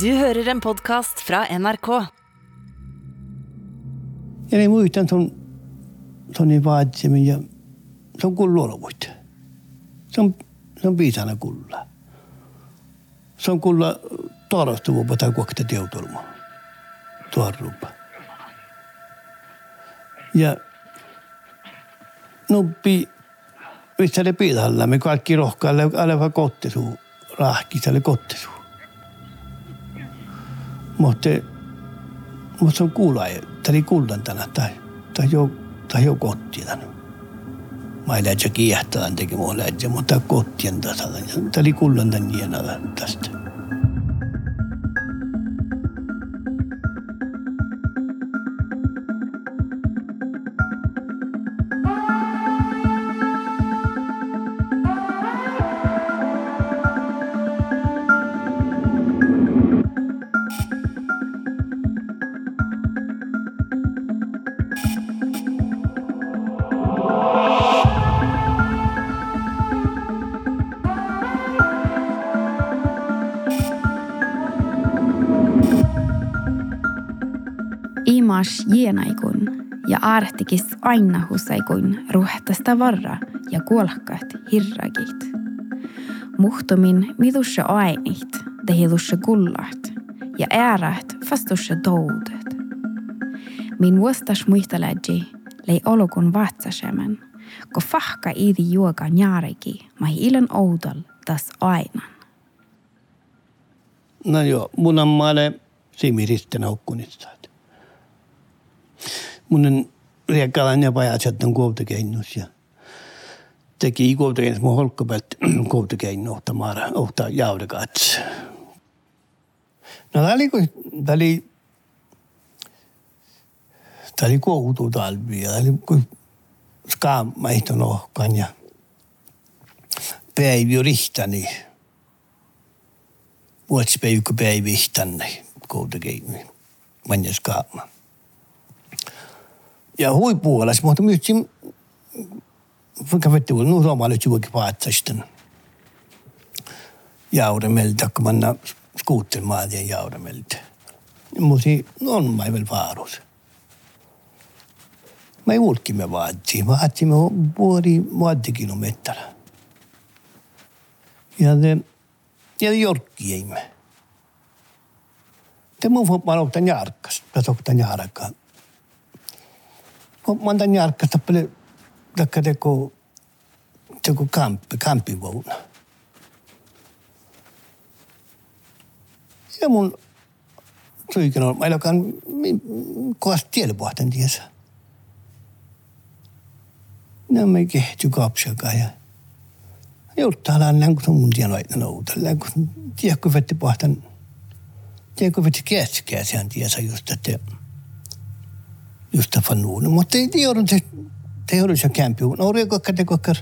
Du hører en podkast fra NRK. Ja niin se on kulluoluvut. Se on, se on piisana kulla. Se on kulla torostuvupa tai kuokta teutulma. Tuorrupa. Ja nuppi, missä ne piilalla, me kaikki rohkaalle aleva kottisuu, rahkisalle kottisuu. Mutta mutta se on kuulla, tämä oli kullantana tai, tai jo, tai jo kottilan. Mä ei lähtsä kiehtaan teki mua lähtsä, mutta kottien tasalla. Tämä oli kullantan tästä. Imas jienaikun ja aartikis aina husaikun ruhtasta varra ja kuolkat hirragit. Muhtumin midusse ainit, tehilusse kullat ja äärät vastusse toudet. Min vuostas muisteläji lei olukun vatsasemen, ko fahka iidi juoka njaareki mahi ilen oudol tas ainan. No joo, mun on maale simiristen haukkunitsaat. Mun on riekkalan ja pajatset on koulutukeinnus ja teki koulutukeinnus mun holkkapäät koulutukeinnus ohta maara, ohta jaudekats. No tää oli, tää oli, tää oli koulutu talvi ja tää oli kun skaamaihton ohkan ja päivi rihtani. Vuotsipäivä päivihtanne koulutukeinnus. Manja skaama. Ja huipuolas, mutta myöskin kävitte nu Roma nyt juokin vaatsaisten. Jauremelta, kun manna skuutten maatien jauremelta. Musi on mä vielä vaarus. Mä ei ulkimme vaatsi. Vaatsimme puoli vaattikilometriä. Ja te, ja jorkki eimme. Te muu får man åkta njarkas. Jag åkta Kun antan njarkasta paljon taikka teko, teko kampi, kampivuonna. Ja mun suikin on, mä elokan kovasti tielipuhten tiesä. Nämä ei kehty kapsiakaan ja jouttaa lään kun mun tien laitna noutella, kun tiedätkö vetti pohtan, tiedätkö vetti keskää sen tiesä just, että juhtavan nuun. Mutta ei tiedä, se teollisen kämpi. No riekko kategokkar,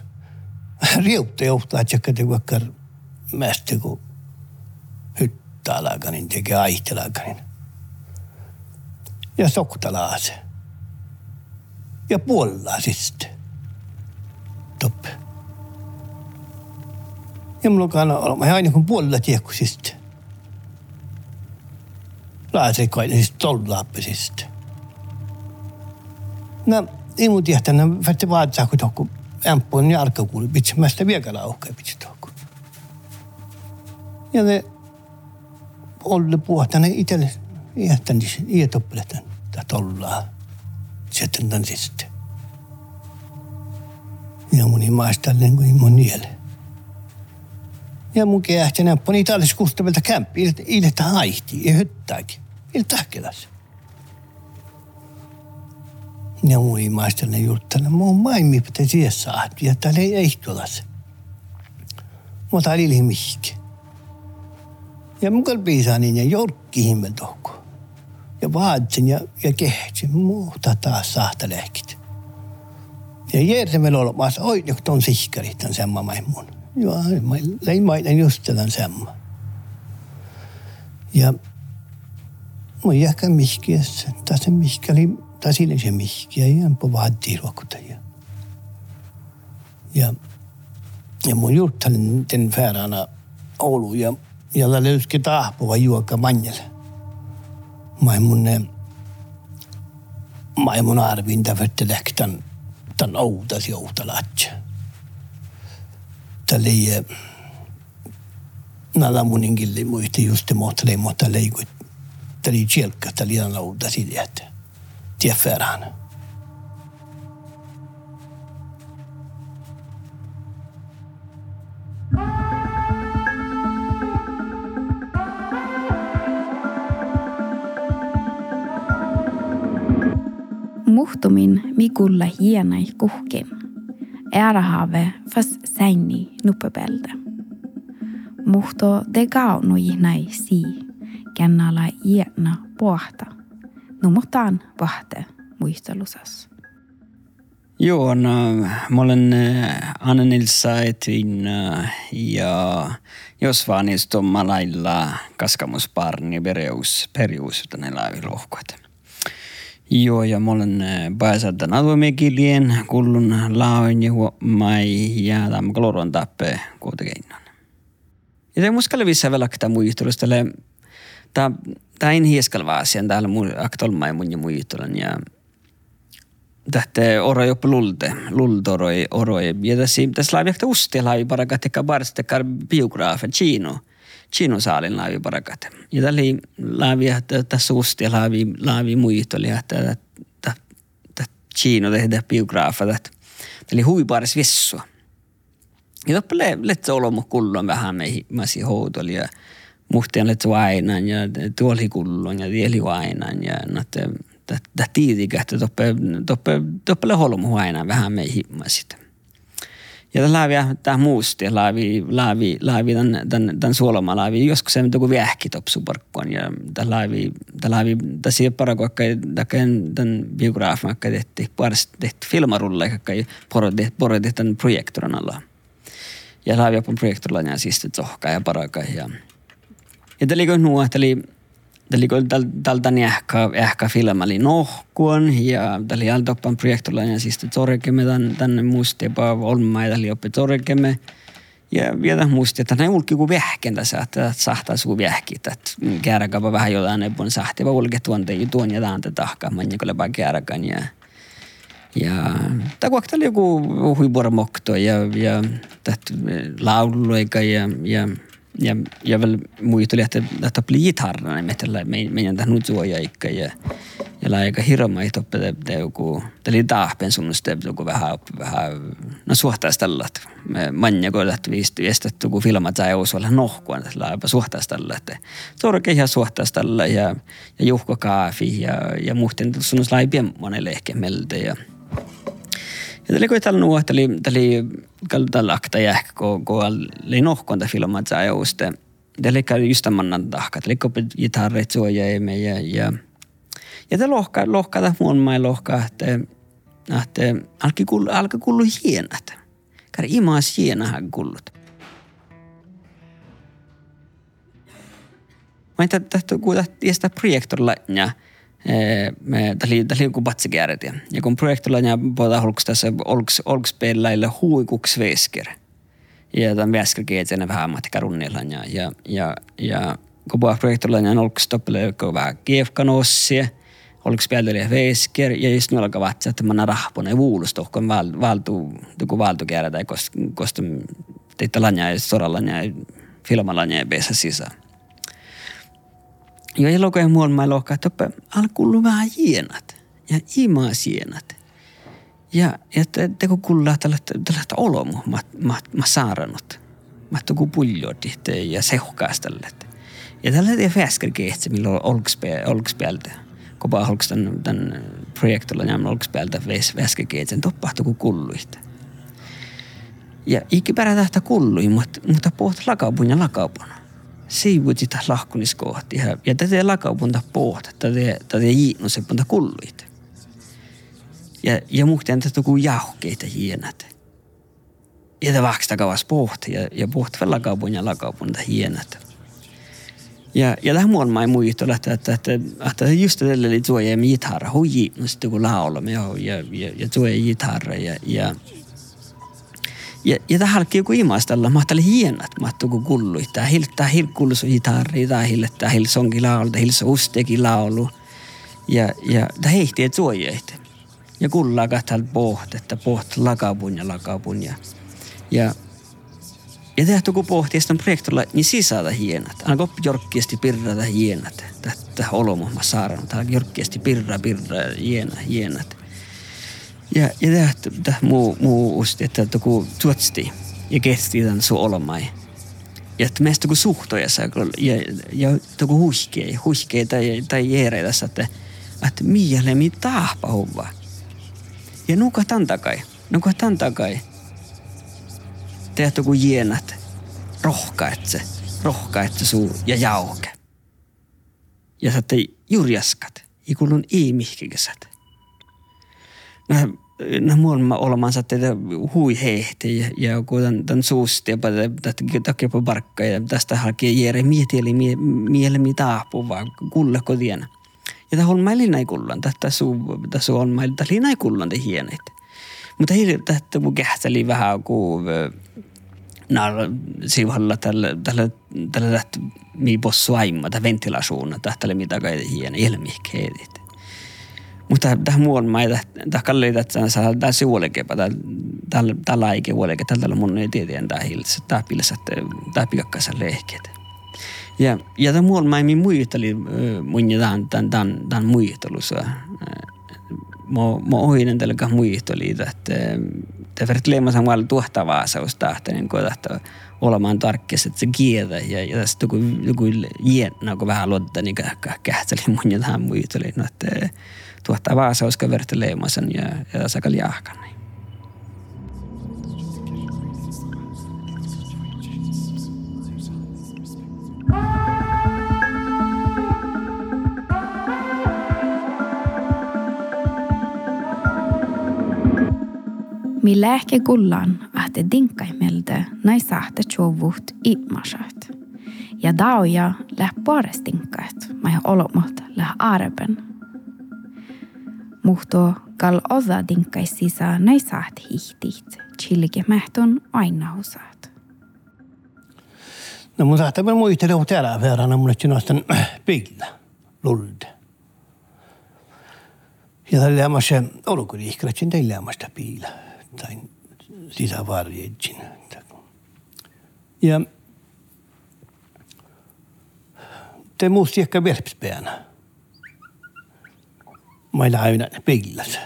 riukta johtaa, että kategokkar mästä kun hyttää lakanin, tekee aihte lakanin. Ja soktalaa se. Ja puolella sitten. Toppe. Ja mulla on kana olemaan aina kun puolella tiekkusista. Laasekoinen siis tollaappisista. Mun tiedä, että vette vaatsaa, kun tohku ämppuun niin arka kuuli, pitsi mä sitä viekala uhkaa pitsi tohku. Ja ne olle puhtana itselle iähtän, iätoppeletan, tai tollaa. Sitten tän sitten. Ja mun ei maista niin kuin mun niele. Ja mun keähti näppä, niin täällä kustavelta kämppi, ilta haihti, ja hyttääkin. Ilta tahkelassa. Ja mun ei maista ne juttana. Mun maimi pitää siihen saada. Ja täällä ei ehtolas. Mutta täällä ei mihki. Ja mun kalpiisaa niin ja jorkki himmel tohku. Ja vaatsin ja, ja kehtsin. Muuta taas saahta lehkit. Ja järjessä meillä on olemassa, oi, joku ton sihkari, tämän semma maimun. Joo, mä lein maiden just tämän semma. Ja mun jähkä mihkiässä, tässä mihki oli tasille se mihki ja vaattiin ruokkutajia. Ja, ja mun juurttanin den färana Oulu ja Ja löyski tahpuva juokka manjelle. Mä mun ne Mä mun arvin täfätte lähtän tän outas joutalatsa. Tälle nada munin gilli muisti just motlei mutta leikut. Täli tjelkka täli an outas ideat. Tiefferan. Muhtumin mikulla hienai kuhkin. Äärähaave fas säini nuppepelde. Muhto de gaunu näi si, kennala hiena pohta. Numotaan pahte muistelusas. Joo, no, mä olen äh, Anne-Nilsa Etvin äh, ja jos vaan omalla lailla kaskamusparni perius, perius tänne laavilohkoita. Joo, ja mä olen pääsältä aluemekilien kullun laoin ja mai ja tämä koloron tappe kuitenkin. Ja se muskalle vielä tämä muistelusta. Tämä tämä en hieskalva asian täällä aktolma ja mun ja ja tähtä oro jopa lulte, lultoroi oroi. Ja tässä tässä laivi ehkä usti laivi parakat eikä barstekar biograafe Chino. Chino saalin laivi parakat. Ja tällä laivi tässä usti laivi laivi muistoli että että Chino tehdä biograafa että tällä huiparis vissua. Ja toppe le letse olomu kullon vähän meihin masi houtoli ja muhtian letse vainan ja tuoli kullon ja tieli vainan ja natte että tiitikähtä toppe, toppe, holmu aina vähän me himmasit. Ja tämä laavi, tämä muusti, laavi, laavi, laavi, tämän, tämän, tämän suoloma laavi, joskus se on joku vähki topsuparkkoon. Ja tämä laavi, tämä laavi, ole parako, että tämän biograafin, että tehtiin, puolesta tehtiin filmarulle, että porotin tämän projektorin alla. Ja laavi on projektorilla ja siis tohkaa ja paraka. Ja, ja tämä oli nuo, tämä oli, Eli tältä ehkä, ehkä filmali nohkuon ja tällä jältoppan projektolla ja siis torkemme tän, tänne musti jopa olma ja tällä oppi torkemme. Ja vielä muisti, että ne ulki kuin vähken tässä, että sahtaa suu vähki, että kääräkapa vähän jotain ne on sahti, vaan ulke tuon teiju tuon ja tähän tahkaa, manja kyllä vaan kääräkan ja ja tämä kuitenkin oli joku huibormokto ja, ja lauluika ja, ja ja, ja väl muisteli, että, että bli gitarrana metellä meidän tähän nuzuojaikka ja ja laika hirma että te joku teli tahpen sunnuste joku vähän vähän no suhtaas tällä että manja kun lähti viisti estetty kun filmat sai olla nohkua että laipa suhtaas tällä että torke ihan suhtaas tällä ja ja juhko kaafi ja ja muhten sunnus laipien monelle ehkä meltä ja ja tällä koitalla nuo, tällä tällä tällä akta jähkä, kun kun oli nohkonta filmat saa jouste. Tällä käy just mannan tahka, tällä kopit gitarrit suojaime ja ja ja tällä lohka lohka muun mai lohka, että että alki kullu alka kullu hienat. Kar imas hienahan kullut. Mä en tähtä kuulla tiestä projektorilla ja Tämä oli joku patsikääret. Ja kun projektilla ja puhuta holks tässä olks, olks pelaille huikuks vesker. Ja tämän vesker keetsänä vähän matkailunnilla. Ja, ja, ja, ja kun puhuta projektilla ja olks toppele joku vähän kiefkanossia. Olks pelaille vesker. Ja just nyt alkaa vatsa, että mä rahpone vuulusta, kun valtu, joku valtu kääret. Koska teitä lanja ja soralla ja filmalanja ja sisään. Muun lohkaa, että alkuun vähän hienat ja imaa hienat. Ja, ja te, te kun kuulla tällaista, tällaista olomu, mä, mä, mä saarannut. Mä tuku puljodi ja seuhkaas tällä. Ja tällä ei fäsker kehtsi, millä on olkspäältä. Kun vaan olks tämän, tämän projektilla, niin olkspäältä fäsker kehtsi, toppahtuu kun kulluista. Ja ikipärä tähtä kullui, mutta, mutta pohti lakaupun ja lakaupun siivutsita lahkuniskohti ja, ja tätä lakaupunta pohta, tätä, tätä jiinnus punta kulluit. Ja, ja muhteen tätä kuin jauhkeita hienat. Ja tämä vaksta kavas pohti ja, ja pohti vielä lakaupun ja lakaupunta hienat. Ja, ja tähän muun mai muistolla, että, että, että, että just tällä oli tuo ja gitarra, hui jiinnus, kun laulamme ja, ja, ja, ja tuo ja gitarra ja, ja Ja, ja tämä halki joku imastella, mä ajattelin hienat, mä ajattelin kullu. Tää hil, tää hil kulsu hitarri, tää hil, hil songi laulu, tää hil usteki laulu. Ja, ja tää heihti et suojehti. Ja kullaa kahtal poht, että poht lakapun ja lakapun. Ja, ja, ja tehty kun pohti sitten projektilla, niin sisältä hienat. Aina jorkkiesti pirrata hienat. Tätä olomuhma saarannut. Tää jorkkiesti pirra pirra hiena hienat. Ja, ja tämä muu, muu että kun tuotsti ja kesti tämän sun olmai. Ja että meistä kun suhtoja saa, ja, ja tuku huiskee, huiskee tai, tai jeere tässä, että, että miele mi tahpa huvaa. Ja nuka tämän takai, nuka tämän takai. Tehty kun jienat, rohkaet se, rohkaet se suu ja jauke. Ja saatte jurjaskat, ikulun ihmihkikesät. No, no mulla olemansa tätä hui hehti ja, kun tämän, tämän suusti ja tästä takia parkka ja tästä halki jere mieti eli mie, mielemi taapu vaan kulle kotien. Ja tämä on meillä näin kullan, tässä on tällä näin kullan te hienet. Mutta ei tästä kun kähteli vähän kuin nar sivalla tällä tällä tällä mi possu aimma tätä ventilaasuuna tästä mitä kai hiene ilmihkeedit. Mutta tähän muun maita, tähän kalli, että saa tämä sivuolikepa, tällä tällä eikä vuolike, tällä mun ei tiedä, tämä hilsa, tämä pilsa, tämä pikakkassa lehkeet. Ja, ja tämä muun maimi muisteli, mun ja tämän, muistelussa. Mä, ohinen tällä muisteli, että tämä verrat leima samalla tuhtavaa sausta, niin kuin, että olemaan tarkkis, että se kieltä ja, ja tästä joku, joku jien, kun vähän luottaa, niin kähteli mun ja tähän muisteli, no, että tuottaa Vaasauska verteleemasen ja, ja sakal jahkan. Millä ehkä kullaan, ahte dinkkaimeltä näin sahte tjovut imasat. Ja dauja läh pares dinkkaat, mai olomat läh arben muhto kal osa dinkkais sisä näin saat hihtit, chillige mähton aina osaat. No mun saattaa vielä muistella, että täällä verran mun etsin nostan pilla, lulde. Ja tällä lämmässä olukuriihkratsin teillä lämmästä piila, tai sisävarjejin. Ja te muisti ehkä verpspäänä ei lähe aina peiglas.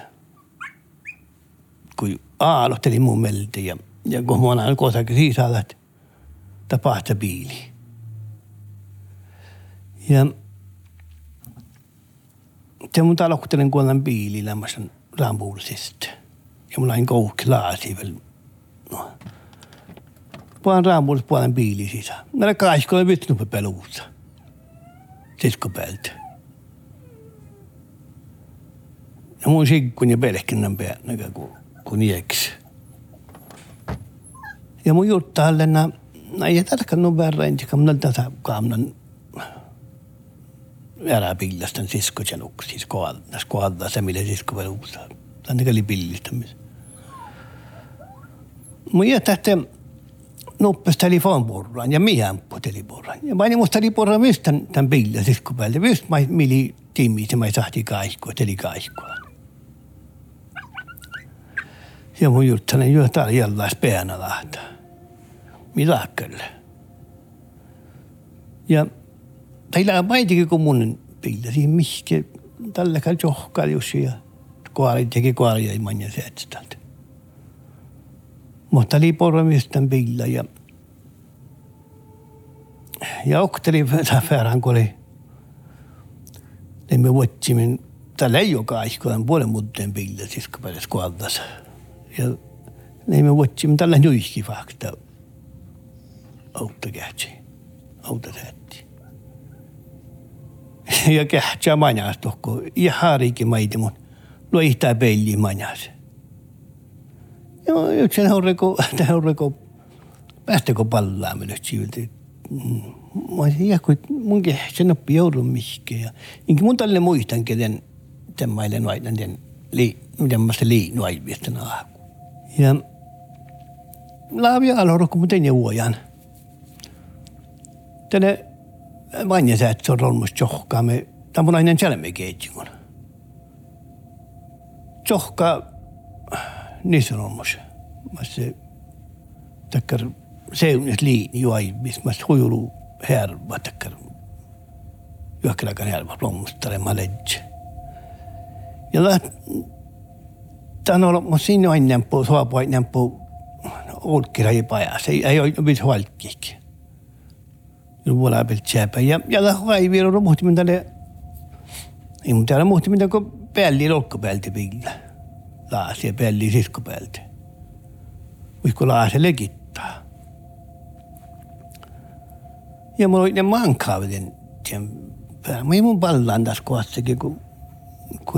kui alohteli mun meeltä ja, ja kun mä oon kosakin sisällä, että piili. Ja se mun talokuttelen kuollan piili lämmäsen rampuulisesta. Ja mulla on koukki laasi vielä. No. Puolen rampuulis puolen piili sisään. Näillä kaiskoilla vittunut peluussa. Siskopäältä. music kuni beräknen be några gå kuni ex. Ja mu jutta hallena na ja tarkan no berra inte kamna ta kamnan ära pillastan sisku tjanuk siis kohaldas kohaldas ja mille sisku veel uus tänne ka oli pillistamis mu jätähte nuppes telefonpurran ja miämpu telipurran ja panin musta telipurran myös tämän, tämän pillasisku päälle myös mä mili timmi se mä sahti kaisku telikaiskuun Ja mun juttelen jo täällä jällais päänä lähtö. Mitä kyllä. Ja teillä on maitikin kuin mun piillä. Siinä mihke tällä kai johkaa jos ja kuori teki kuori ei manja se etstältä. Mutta oli porramisten piillä ja ja okteli verran, kun oli niin me vuotsimme tällä ei ole kaikkoinen puolen muuten piillä, siis kun pääsi kuoltassa. Ja niin me vuotsimme tällä nyihki fakta auto kähtsi, auto tähti. Ja kähtsä majas tohko, ja haarikin maiti mun, loihtaa peili majas. Ja yksin horreko, horreko, päästäkö pallaamme nyt siviltä. Mä olisin, kun mun kähtsä noppi joudun mihkeä. Ja inkin mun tälle muistan, kenen tämän mailen den, li, miten mä se liinu aiviestan aaku. Ja laavia aloro kun muuten neuvojan. Tänne vanja sä, että se on rolmus johkaa me, tämä on aina tjälme keitsikon. Johkaa, niissä on rolmus. Mä se, takkar seunis liini juai, missä mä huijulu herva, takkar juokkelakan herva, rommustare mä ledje. Ja tämä on ollut siinä on nämpu, suopua nämpu olkkira ei pajas, ei, ei ole viisi huolkkiik. Juola peltsääpä. Ja, ja tämä ei vielä ole muhtimin tälle, ei mun täällä muhtimin kun pälli olkkapäältä pillä. Laasia pälli siskopäältä. Voisiko laase legittaa. Ja mulla oli ne mankaaviden tien päällä. Mä ei mun pallaan tässä kohdassakin, kun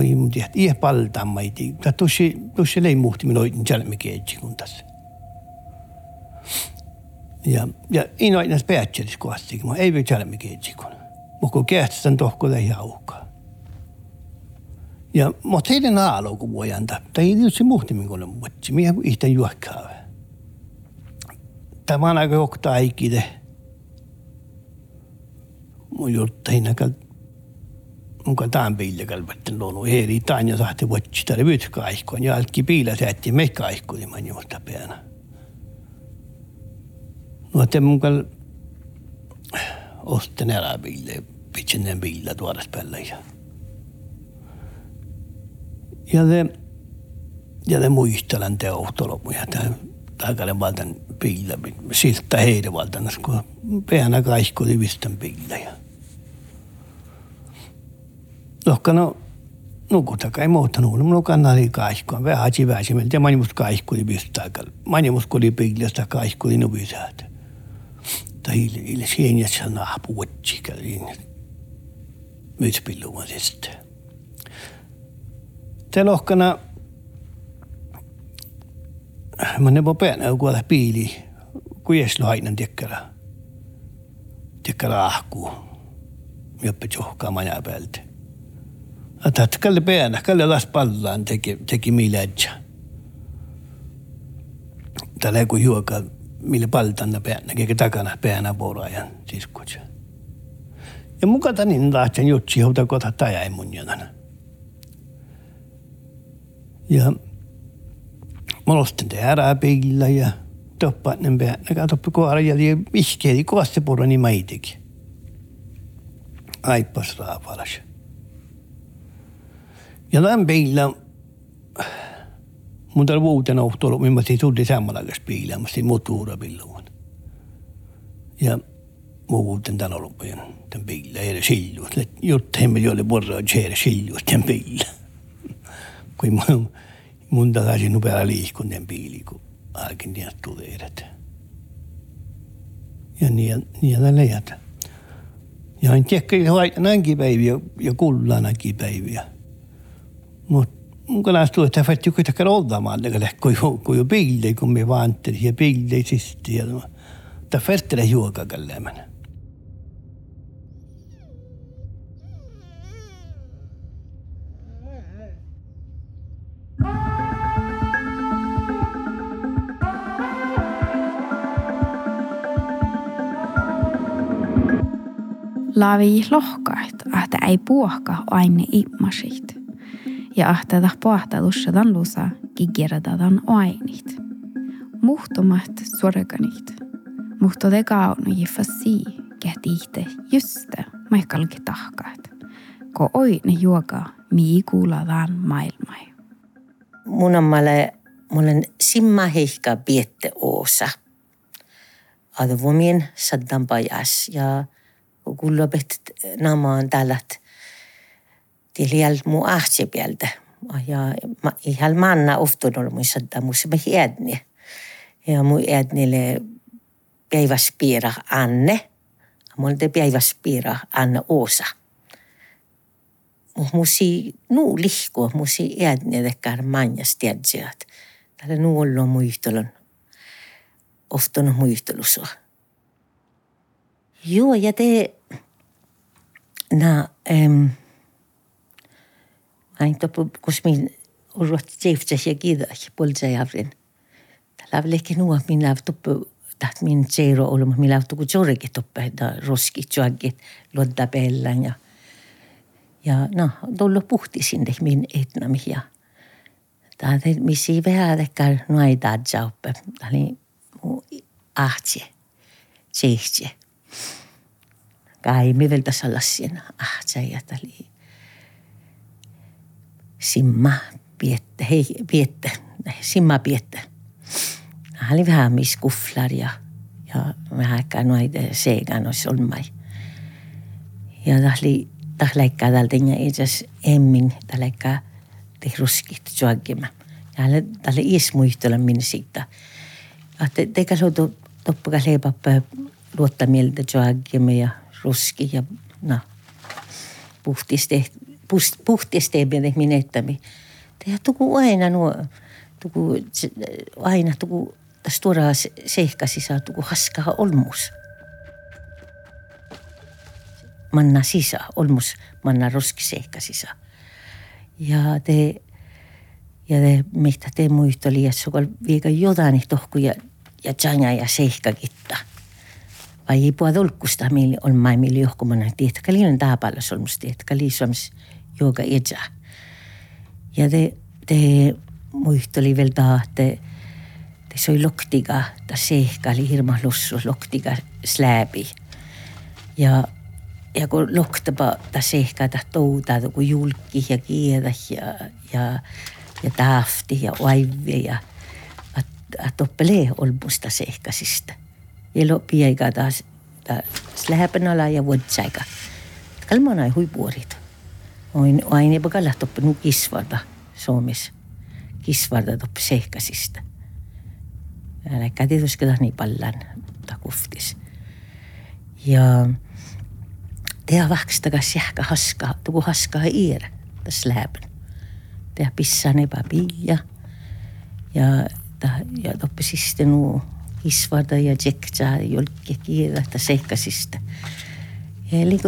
ei mun tiedä, ihan paltaan mä ei tiedä. Tuossa, tuossa ei muhti minun oikein jälmi kun tässä. Ja, ja ei ole näissä päätselis kohdastikin, mutta ei voi jälmi kun. Mutta kun kehtään tohko ei haukaa. Ja mutta heidän aalo, kun voi antaa. Tai ei tietysti muhti minun on muutsi. Minä itse juokkaa. Tämä on aika jokta aikide. Mun juttu hinnakalta mkandambile galbate lonu eri tanja sahti vuotta vyt kaikkoon ja alki piila säätti me kaikkoon ja mani mutta peana. No te mukal osten ära piile, pitsinen piila tuodas päälle ja. Ja te, ja te muistelan te ohtolomuja tämän tagalen valtan piila, siltä heidän valtanas, kun peana kaikkoon vistan piila ja. Lohkana no kutakai muuta nuulum lokanali kaihkua. Ve haji väsimel ja manimus kaihkuli pistakal manimus kuli piglasta kaihkuli nubisaat ta il il sienia sana puutsikal in myts pillumasest te lohkana ma nebo pean nagu kui ole piili kui ees loainan tekkala. Tekkala ahku. Ja õppe tšohka maja pealt. Päänä, kalle las pallaan teki, teki milätsä. Tällä kun juoka, millä paltanna päänä, eikä takana päänä puolaajan siskutsa. Ja mukata niin tahtsen jutsi, jota kota tajai mun janana. Ja mä nostin tehdä pillä ja toppaat ne päänä, katoppi kohdalla ja puro niin mä itekin. Aippas raapalas. Ja den bilen mun där vuoden ohtor om mä siis tuli samanlaikaista biiliä, mä siis motuura billuun. Ja mun vuoden tän olupien tän biiliä, ei ole silluus. Jotta hemmel jolle porraa, että se ei ole silluus tän biiliä. Kui mun, mun takaisin nopealla liikkun tän biiliä, kun alkin tiedä tudeerat. Ja niin, niin ja leijät. Ja en tiedä, näinkin päiviä ja kullanankin päiviä mot kunna sluta för att jag kunde kråda man det där koj koj bilder kom med vanter här bilder sist igen. Det fälte det yoga gallemen. Lavi lohkaat, että ei puoka aina immasit. Ja ahteda pohtalussa lusa kikirdadan ainit. Muhtumat sorganit. Muhtode kaunu jifasi kätihte juste maikalki tahkaat. Ko oine juoga mii kuuladaan maailmai. Mun on mulle, simma heikka biette oosa. Advomien saddan pajas ja kuulubet namaan tällät tiliel mu ahtsepieltä. Ja ma, ihal manna oftunut muissa muissa me edni. Ja mu ednille päiväspiira Anne. Mulla te päiväspiira Anne Oosa. Musi nuu lihku, musi edni tekkar manjas tiedsiat. Tällä nuu ollut muistelun. Oftunut muistelusua. Joo, ja te... Na, ähm, Ainda kus min urwat teifta sé gida polsa jafrin. lävleki nuo minä tuppu taht min zero olma minä tuku jorgi tuppe da roski juagit lodda pellän ja ja no tullut puhti sinne min etnami ja Tämä missi vähän tekään noita oli mu ahtje, sehtje. Kai mi vielä tässä lassien ahtje ja tämä oli simma piette, hei piette, simma piette. Hän oli vähän kufflar ja, ja vähän noita seegan olisi olmai. Ja tämä läikkää täältä itse asiassa emmin, läikkää te ruskit juaggima. Ja hän tälle ismuistolla minne siitä. Että teikä se on toppuka leipappa luotta mieltä juaggima ja ruski ja no, puhtiste, puhtisteeminen minettämi. Ja tuku aina nuo, tuku aina tuku tässä tuoraa seihkasi saa tuku haskaa olmus. Manna sisä, olmus manna roski seihkasi saa. Ja te, ja te, mistä te muistoli, että sukal viika jotain tohku ja, ja ja seihkakitta. Vai ei puhua tolkkusta, millä on mai, millä johkumana, tietkä liian taapalla solmus, tietkä liisuams joka etsä. Ja te, te muistoli vielä että te soi loktiga, ta seihka oli hirma lussu, loktiga släbi. Ja ja kun loktapa ta sehkata touta kun julkki ja kiedä ja, ja, ja tahti ja oivia ja että toppelee olmusta sehkasista. Ja loppi eikä taas ta släpenala ja vuodsaika. Kalmana ei huipuorit. Voin aina jopa kalahtoppinut kisvarda Suomessa. Kisvarda toppi sehkasista. Älkää tietysti niin paljon takuftis. Ja tehdä vaikka takas jähkä haskaa, tuku haskaa iirä tässä läpen. Tehdä pissaa nepapia. Ja, ta, ja toppi siste nuu kisvarda ja tsekkaa jolkki kiirä, ta sehkasista. sehkasista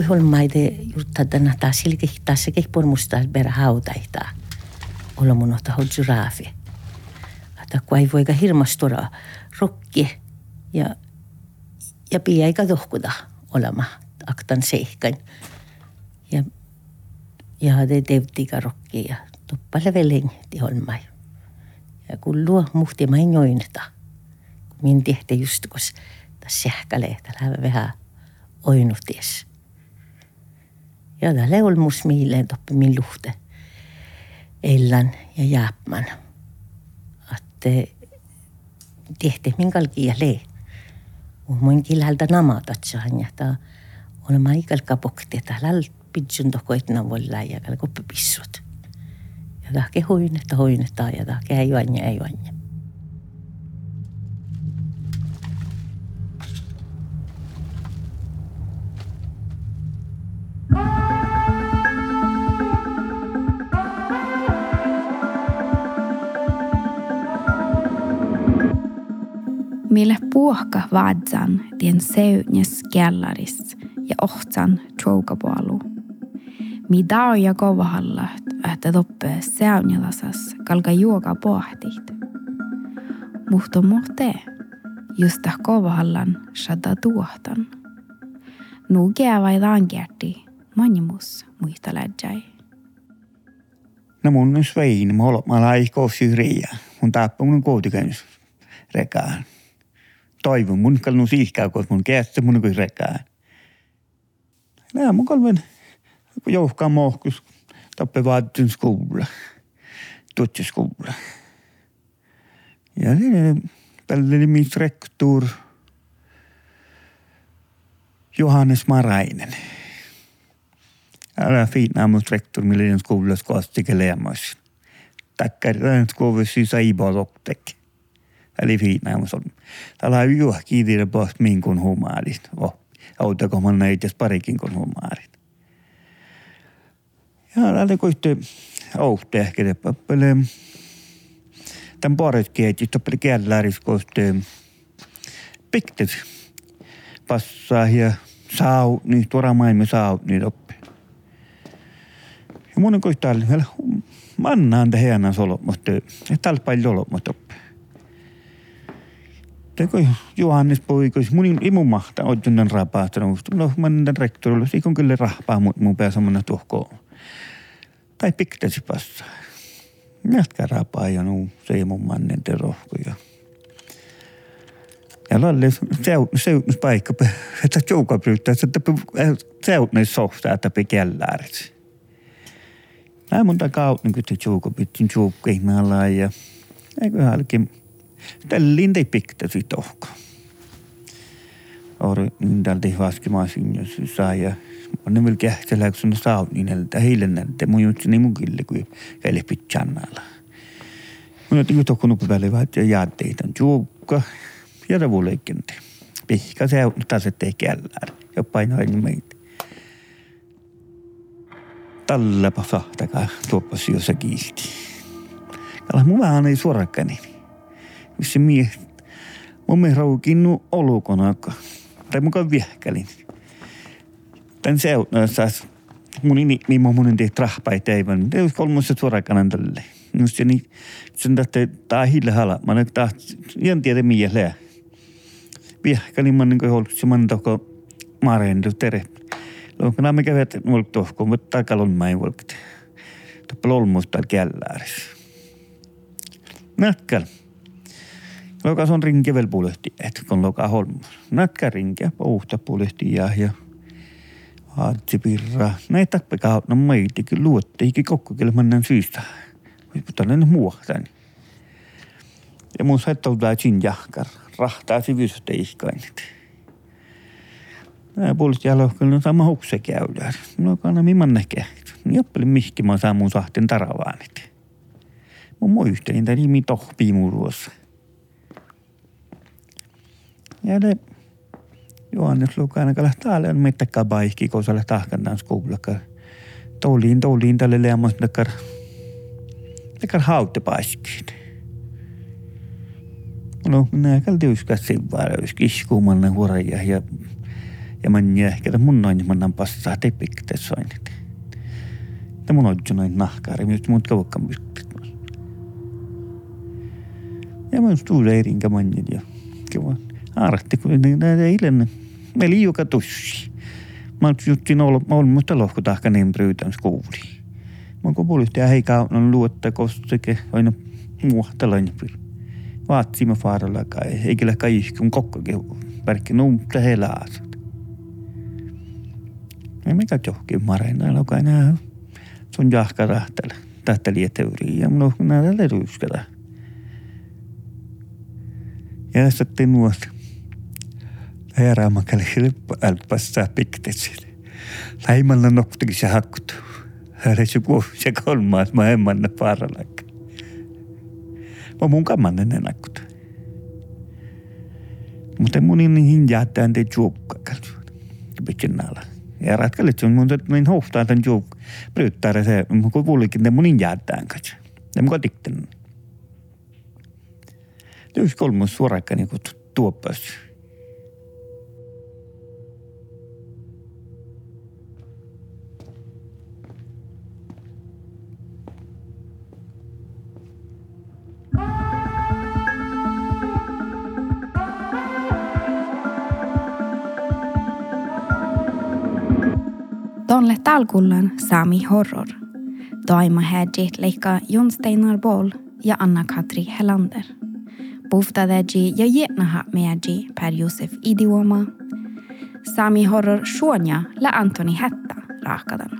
holmaide juttadana taas silke taas se kehpon musta perä hautaihtaa. Olla mun ottaa hol giraffi. Että kun ei voika hirmastura rokki ja, ja pia eikä tohkuda olemaan aktan seikkain. Ja, ja det tevtiga rokki ja tuppalle veleng ti holmai. Ja kun luo muhti mai nointa. Min tehte just kos tas sähkäle, tällä vähän oinuties. ja tal ei olnud miile toppi min luhte. Ellan ja Jaapan. Att tehti mingal kiele. Mun kilhalta namata tsahan ja ta on ma igal kapokti talal pidsun tokoitna volla ja kalko pissut. Ja ta kehuin, että hoin, että ja ta kehuin ja ei Mille puohka vaadsan tien seunjes kellaris ja ohtsan tjoukapualu. Mi dao ja kovahalla, että toppe seunjalasas kalka juoka pohtit. Mutta muhte, just kovahallan shada tuohtan. Nugea vai langerti, manimus muista lädjäi. No mun on svein, mä olen, mä laikko syrjiä. Mun tappa mun koutikännys rekaan. Toivon mun kalnu siihkää, koska mun kästä mun kuin rekaan. Nää mun kalven jouhkaa mohkus tappe vaattin skola. Tutsi skola. Ja tällä oli min rektor Johannes Marainen. Älä fina mot rektor millä skolassa kostikin leemas. Tackar den skolan sysa. Eli fina mot Täällä on juohki tiedä pois min kun humaadit. Oh autako man näitä parikin kun huomaarit. Ja lähde koitte auhte ehkä te pappele. Tämän paret kieti toppele kielläris koste piktet passaa ja saa niin tuoda maailma saa niin oppi. Ja mun koittaa te hienaan solot, mutta täällä paljon olot, mutta. Teko Johannes poikas, mun ei mun mahtaa ojunnen rapahtanut. No, mä tämän rektorilla, se on kyllä rahpaa mun, mun pää samana tuhkoon. Tai piktesi passa. Jätkä rapaa ja nuu, se ei mun mannen te rohkoja. Ja lalle seutnus paikka, että jouka pyytää, että seutnus sohtaa, että pe kelläärit. Näin monta kautta, kun te jouka pitkin joukkeina ja eikö halkin Tällin ei piktasi tohko. Ori niin täältä vaskimasin, jos saa ja on vielä kähtellä, kun saanut niin että heille näitä mun juttu niin mun kyllä, kun heille pitchannalla. Mun on tinko tokko nuku välivat ja on juukka ja ravuleikkente. Pihka se on taas ettei kellään ja painaa niin meitä. Tallapa sahtakaa tuoppas jossa kiisti. Kala mun vähän ei suorakkani missä mie, mun me raukinnu olukonaka. Tai mukaan viehkälin. Tän seutnaas mun ini mi mun mun tehty rahpai teivän. Te olisi kolmossa suorakanan tälle. Just se niin, sen tahte taa hille hala. Mä nyt taht, en tiedä miä lää. Viehkälin mä niin kuin se man toko maareen tere. Lokana me kävät mulk tohko, mutta takalon mä ei volkit. Tappel olmusta källääris. Näkkäl. Loka on rinke vel pulehti, et kun loka holm. Nätkä rinke, puhta pulehti ja ja haatsi pirra. Näitä tappekaa, no meitikin luotteikin kokkokelmannan syystä. Mutta ne muohtani. Ja mun saittaa sin jahkar, rahtaa sivystä iskainit. Nää puolesta jalohkalla on sama hukse käydään. No kana mimman näkee. Joppeli mihki mä saan mun sahten taravaanit. Mun muistelin tää nimi tohpii muruossa. Ja det Johannes Lukainen kala täällä on mittäkään paikki, kun sä tahkan tämän skoulakka. Touliin, touliin tälle leamas nekar, nekar hautte paiskiin. No, minä kalti yskäs sen vaara, ys kiskuumanna huoraja ja ja man ehkä mun noin mannan passaa te pikte soinit. Te mun odju noin nahkaari, myös mut kavukkan pystyt. Ja mä stuuda erinkä manjin ja kiva artti, kun eilen me liuka tussi. Mä juttin olmusta lohkotahka niin bryytän skuuli. Mä kun puolisti hei kaunan luotta kosteke aina muohtalainen pyr. Vaatsimme faaralla kai, eikä lähkä ihkun kokkakin värkki nuumta helaasat. Ei mikä johonkin marena, joka enää sun jahka rahtella. Tähtä lieteuriin ja mun on näillä ryyskellä. Ja sitten nuosta. Heräämäkäli älpässä piktesille. Läimmällä noktikin se hakkutu. Hän se se kolmaas mä emmänä paralakka. Mä mun kamannen enakkuta. Mutta mun niin jäätään te juukka Pitkin nala. Ja ratkalle sun mun niin hohtaa tämän juuk. Bryttää se, kun kuulikin te mun jäätään katso. Ja mun kotikten. Yksi kolmas suorakka niin kuin tuoppas. Tonle talkullan Sami Horror. Daima hädjit leikka Jon Steinar Boll ja Anna-Katri Hellander. Buftadäji ja jetnaha meäji per Josef Idioma. Sami Horror Shonja la Antoni Hetta raakadan.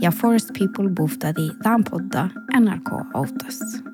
Ja Forest People buftadi tämän podda NRK Autos.